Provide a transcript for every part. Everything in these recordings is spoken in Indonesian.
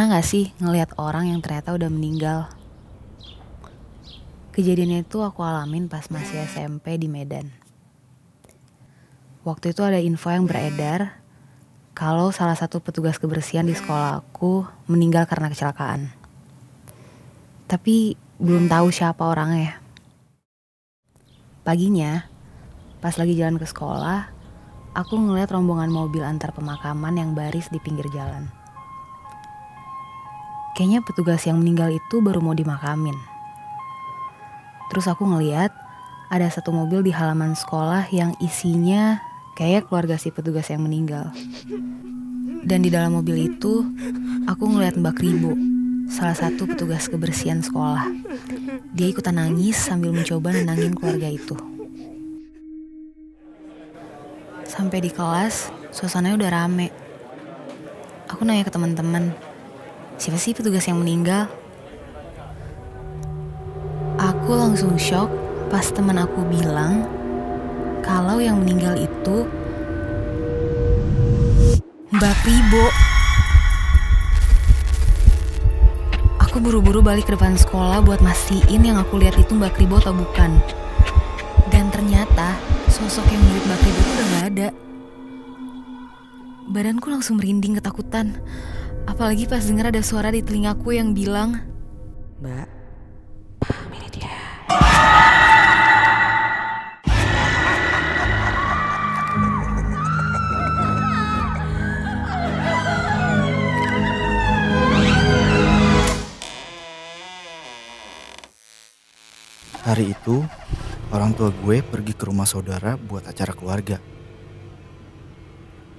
Pernah gak sih ngelihat orang yang ternyata udah meninggal? Kejadiannya itu aku alamin pas masih SMP di Medan. Waktu itu ada info yang beredar kalau salah satu petugas kebersihan di sekolah aku meninggal karena kecelakaan. Tapi belum tahu siapa orangnya. Paginya, pas lagi jalan ke sekolah, aku ngeliat rombongan mobil antar pemakaman yang baris di pinggir jalan. Kayaknya petugas yang meninggal itu baru mau dimakamin. Terus aku ngeliat ada satu mobil di halaman sekolah yang isinya kayak keluarga si petugas yang meninggal. Dan di dalam mobil itu aku ngeliat Mbak Kribo, salah satu petugas kebersihan sekolah. Dia ikutan nangis sambil mencoba nenangin keluarga itu. Sampai di kelas, suasananya udah rame. Aku nanya ke teman-teman, siapa sih petugas yang meninggal? Aku langsung shock pas teman aku bilang kalau yang meninggal itu Mbak Pribo. Aku buru-buru balik ke depan sekolah buat mastiin yang aku lihat itu Mbak Kribo atau bukan. Dan ternyata sosok yang mirip Mbak Kribo itu udah gak ada. Badanku langsung merinding ketakutan. Apalagi pas dengar ada suara di telingaku yang bilang, Mbak, ini dia. Hari itu, orang tua gue pergi ke rumah saudara buat acara keluarga.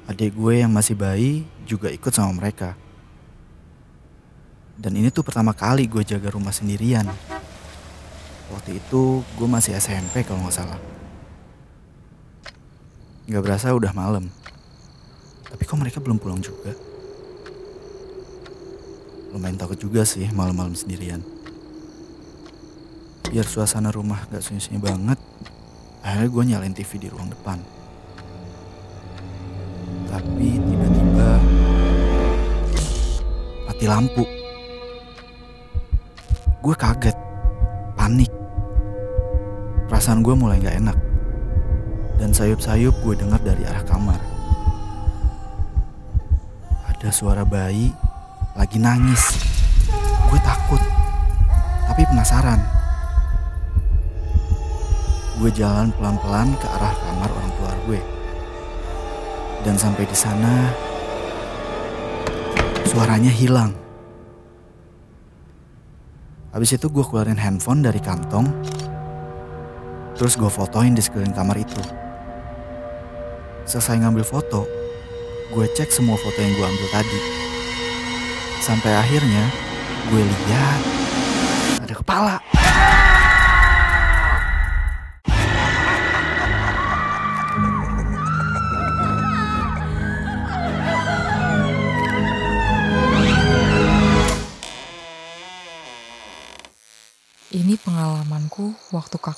Adik gue yang masih bayi juga ikut sama mereka. Dan ini tuh pertama kali gue jaga rumah sendirian. Waktu itu gue masih SMP kalau nggak salah. Gak berasa udah malam. Tapi kok mereka belum pulang juga? Lumayan takut juga sih malam-malam sendirian. Biar suasana rumah gak sunyi-sunyi banget, akhirnya gue nyalain TV di ruang depan. Tapi tiba-tiba mati lampu. Gue kaget, panik. Perasaan gue mulai gak enak. Dan sayup-sayup gue dengar dari arah kamar. Ada suara bayi lagi nangis. Gue takut, tapi penasaran. Gue jalan pelan-pelan ke arah kamar orang tua gue. Dan sampai di sana, suaranya hilang. Habis itu gue keluarin handphone dari kantong, terus gue fotoin di sekeliling kamar itu. Selesai ngambil foto, gue cek semua foto yang gue ambil tadi. Sampai akhirnya gue lihat ada kepala.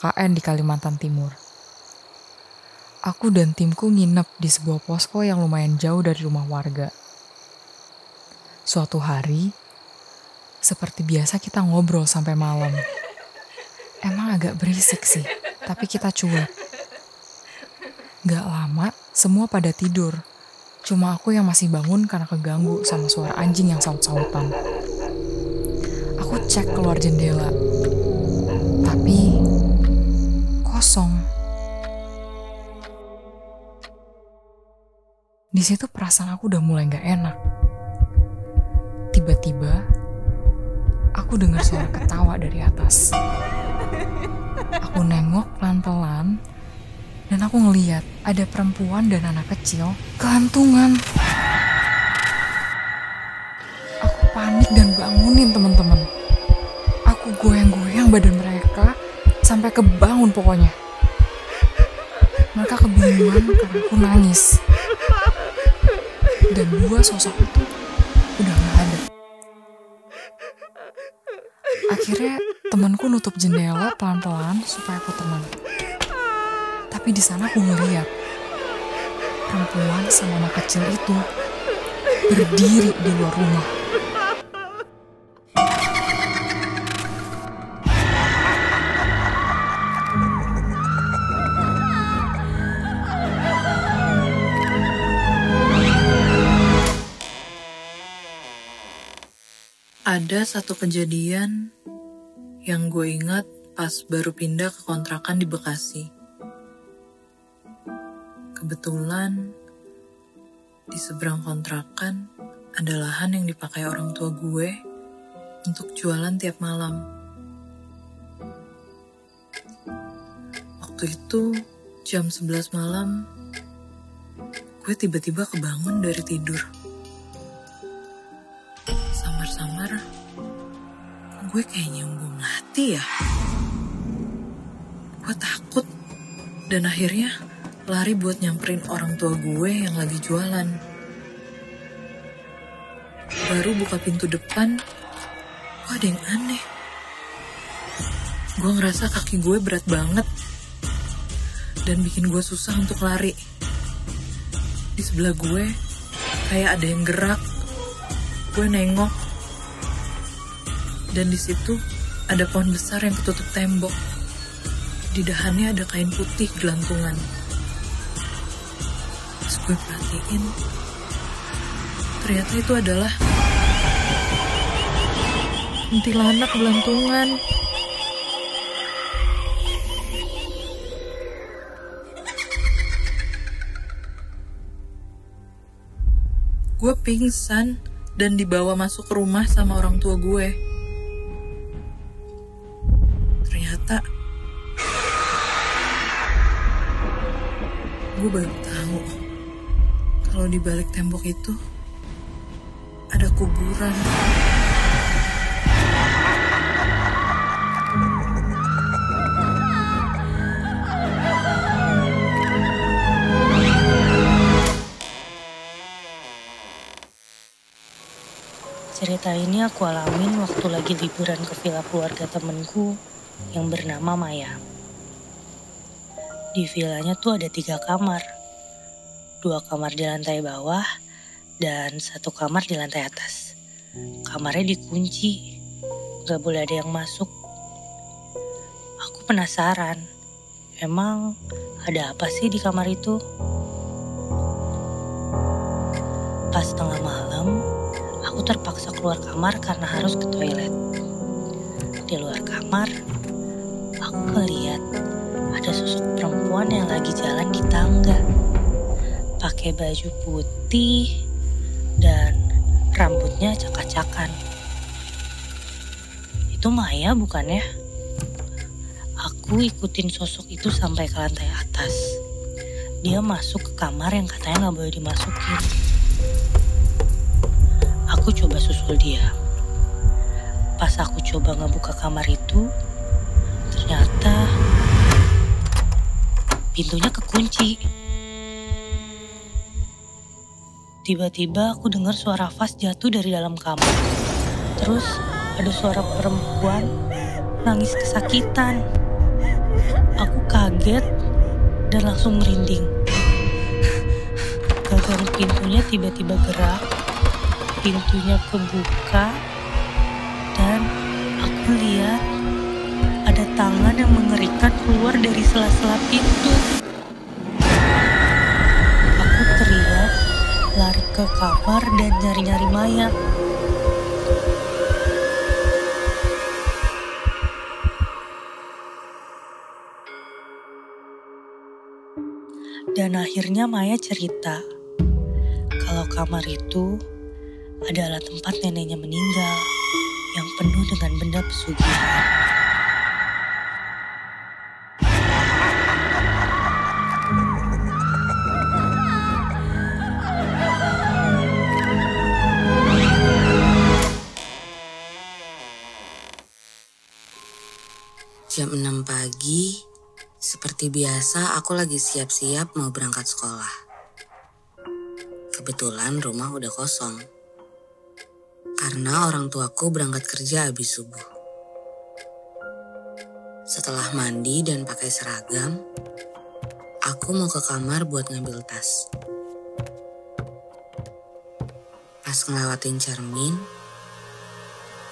KKN di Kalimantan Timur. Aku dan timku nginep di sebuah posko yang lumayan jauh dari rumah warga. Suatu hari, seperti biasa kita ngobrol sampai malam. Emang agak berisik sih, tapi kita cuek. Gak lama, semua pada tidur. Cuma aku yang masih bangun karena keganggu sama suara anjing yang saut-sautan. Aku cek keluar jendela, kosong. Di situ perasaan aku udah mulai gak enak. Tiba-tiba, aku dengar suara ketawa dari atas. Aku nengok pelan-pelan, dan aku ngeliat ada perempuan dan anak kecil kelantungan. Aku panik dan bangunin teman-teman. Aku goyang-goyang badan mereka sampai kebangun pokoknya. Mereka kebingungan karena aku nangis. Dan dua sosok itu udah gak ada. Akhirnya temanku nutup jendela pelan-pelan supaya aku tenang. Tapi di sana aku ngeliat perempuan sama anak kecil itu berdiri di luar rumah. Ada satu kejadian yang gue ingat pas baru pindah ke kontrakan di Bekasi. Kebetulan di seberang kontrakan ada lahan yang dipakai orang tua gue untuk jualan tiap malam. Waktu itu jam 11 malam, gue tiba-tiba kebangun dari tidur. Samar-samar, gue kayak nyambung mati ya. Gue takut dan akhirnya lari buat nyamperin orang tua gue yang lagi jualan. Baru buka pintu depan, kok ada yang aneh. Gue ngerasa kaki gue berat banget dan bikin gue susah untuk lari. Di sebelah gue, kayak ada yang gerak. Gue nengok, dan di situ ada pohon besar yang ketutup tembok. Di dahannya ada kain putih gelantungan. Terus gue perhatiin, ternyata itu adalah kuntilanak gelantungan. Gue pingsan dan dibawa masuk rumah sama orang tua gue. Ternyata gue baru tahu kalau di balik tembok itu ada kuburan. Cerita ini aku alamin waktu lagi liburan ke villa keluarga temenku yang bernama Maya. Di villanya tuh ada tiga kamar. Dua kamar di lantai bawah dan satu kamar di lantai atas. Kamarnya dikunci, gak boleh ada yang masuk. Aku penasaran, emang ada apa sih di kamar itu? Pas tengah malam, aku terpaksa keluar kamar karena harus ke toilet. Di luar kamar, aku melihat ada sosok perempuan yang lagi jalan di tangga. Pakai baju putih dan rambutnya acak-acakan. Itu Maya bukan ya? Aku ikutin sosok itu sampai ke lantai atas. Dia masuk ke kamar yang katanya nggak boleh dimasukin. Aku coba susul dia. Pas aku coba ngebuka kamar itu, pintunya kekunci. Tiba-tiba aku dengar suara Fas jatuh dari dalam kamar. Terus ada suara perempuan nangis kesakitan. Aku kaget dan langsung merinding. Gagang pintunya tiba-tiba gerak pintunya kebuka dan aku lihat tangan yang mengerikan keluar dari sela-sela pintu. Aku teriak, lari ke kamar dan nyari-nyari Maya. Dan akhirnya Maya cerita kalau kamar itu adalah tempat neneknya meninggal yang penuh dengan benda pesugihan. Jam 6 pagi, seperti biasa aku lagi siap-siap mau berangkat sekolah. Kebetulan rumah udah kosong. Karena orang tuaku berangkat kerja habis subuh. Setelah mandi dan pakai seragam, aku mau ke kamar buat ngambil tas. Pas ngelewatin cermin,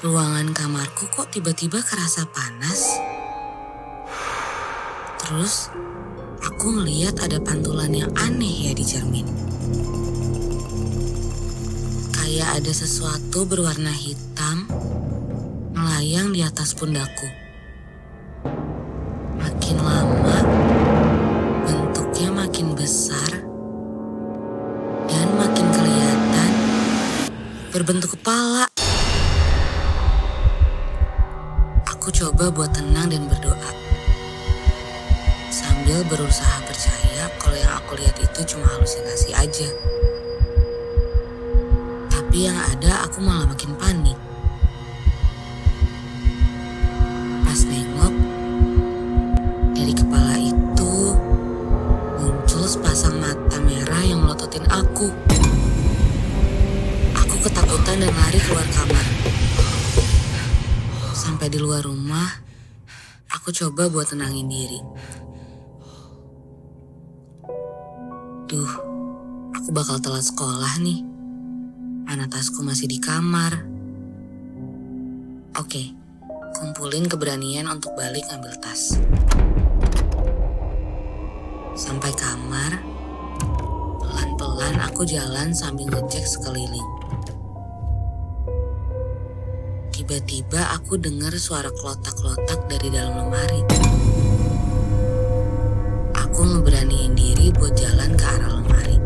ruangan kamarku kok tiba-tiba kerasa panas. Terus aku ngeliat ada pantulan yang aneh ya di cermin. Kayak ada sesuatu berwarna hitam melayang di atas pundakku. Makin lama, bentuknya makin besar dan makin kelihatan berbentuk kepala. Tapi yang ada aku malah makin panik. Pas nengok, dari kepala itu muncul sepasang mata merah yang melototin aku. Aku ketakutan dan lari keluar kamar. Sampai di luar rumah, aku coba buat tenangin diri. Duh, aku bakal telat sekolah nih. Mana tasku masih di kamar. Oke, kumpulin keberanian untuk balik ngambil tas. Sampai kamar, pelan-pelan aku jalan sambil ngecek sekeliling. Tiba-tiba aku dengar suara kelotak-kelotak dari dalam lemari. Aku ngeberaniin diri buat jalan ke arah lemari.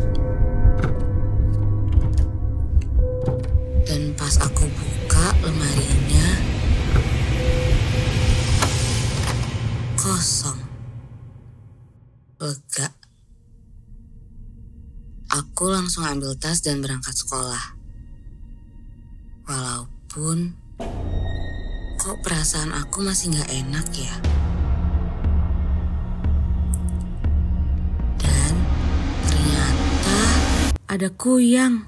Pas aku buka lemarinya, kosong. Lega. Aku langsung ambil tas dan berangkat sekolah. Walaupun kok perasaan aku masih gak enak ya. Dan ternyata ada kuyang.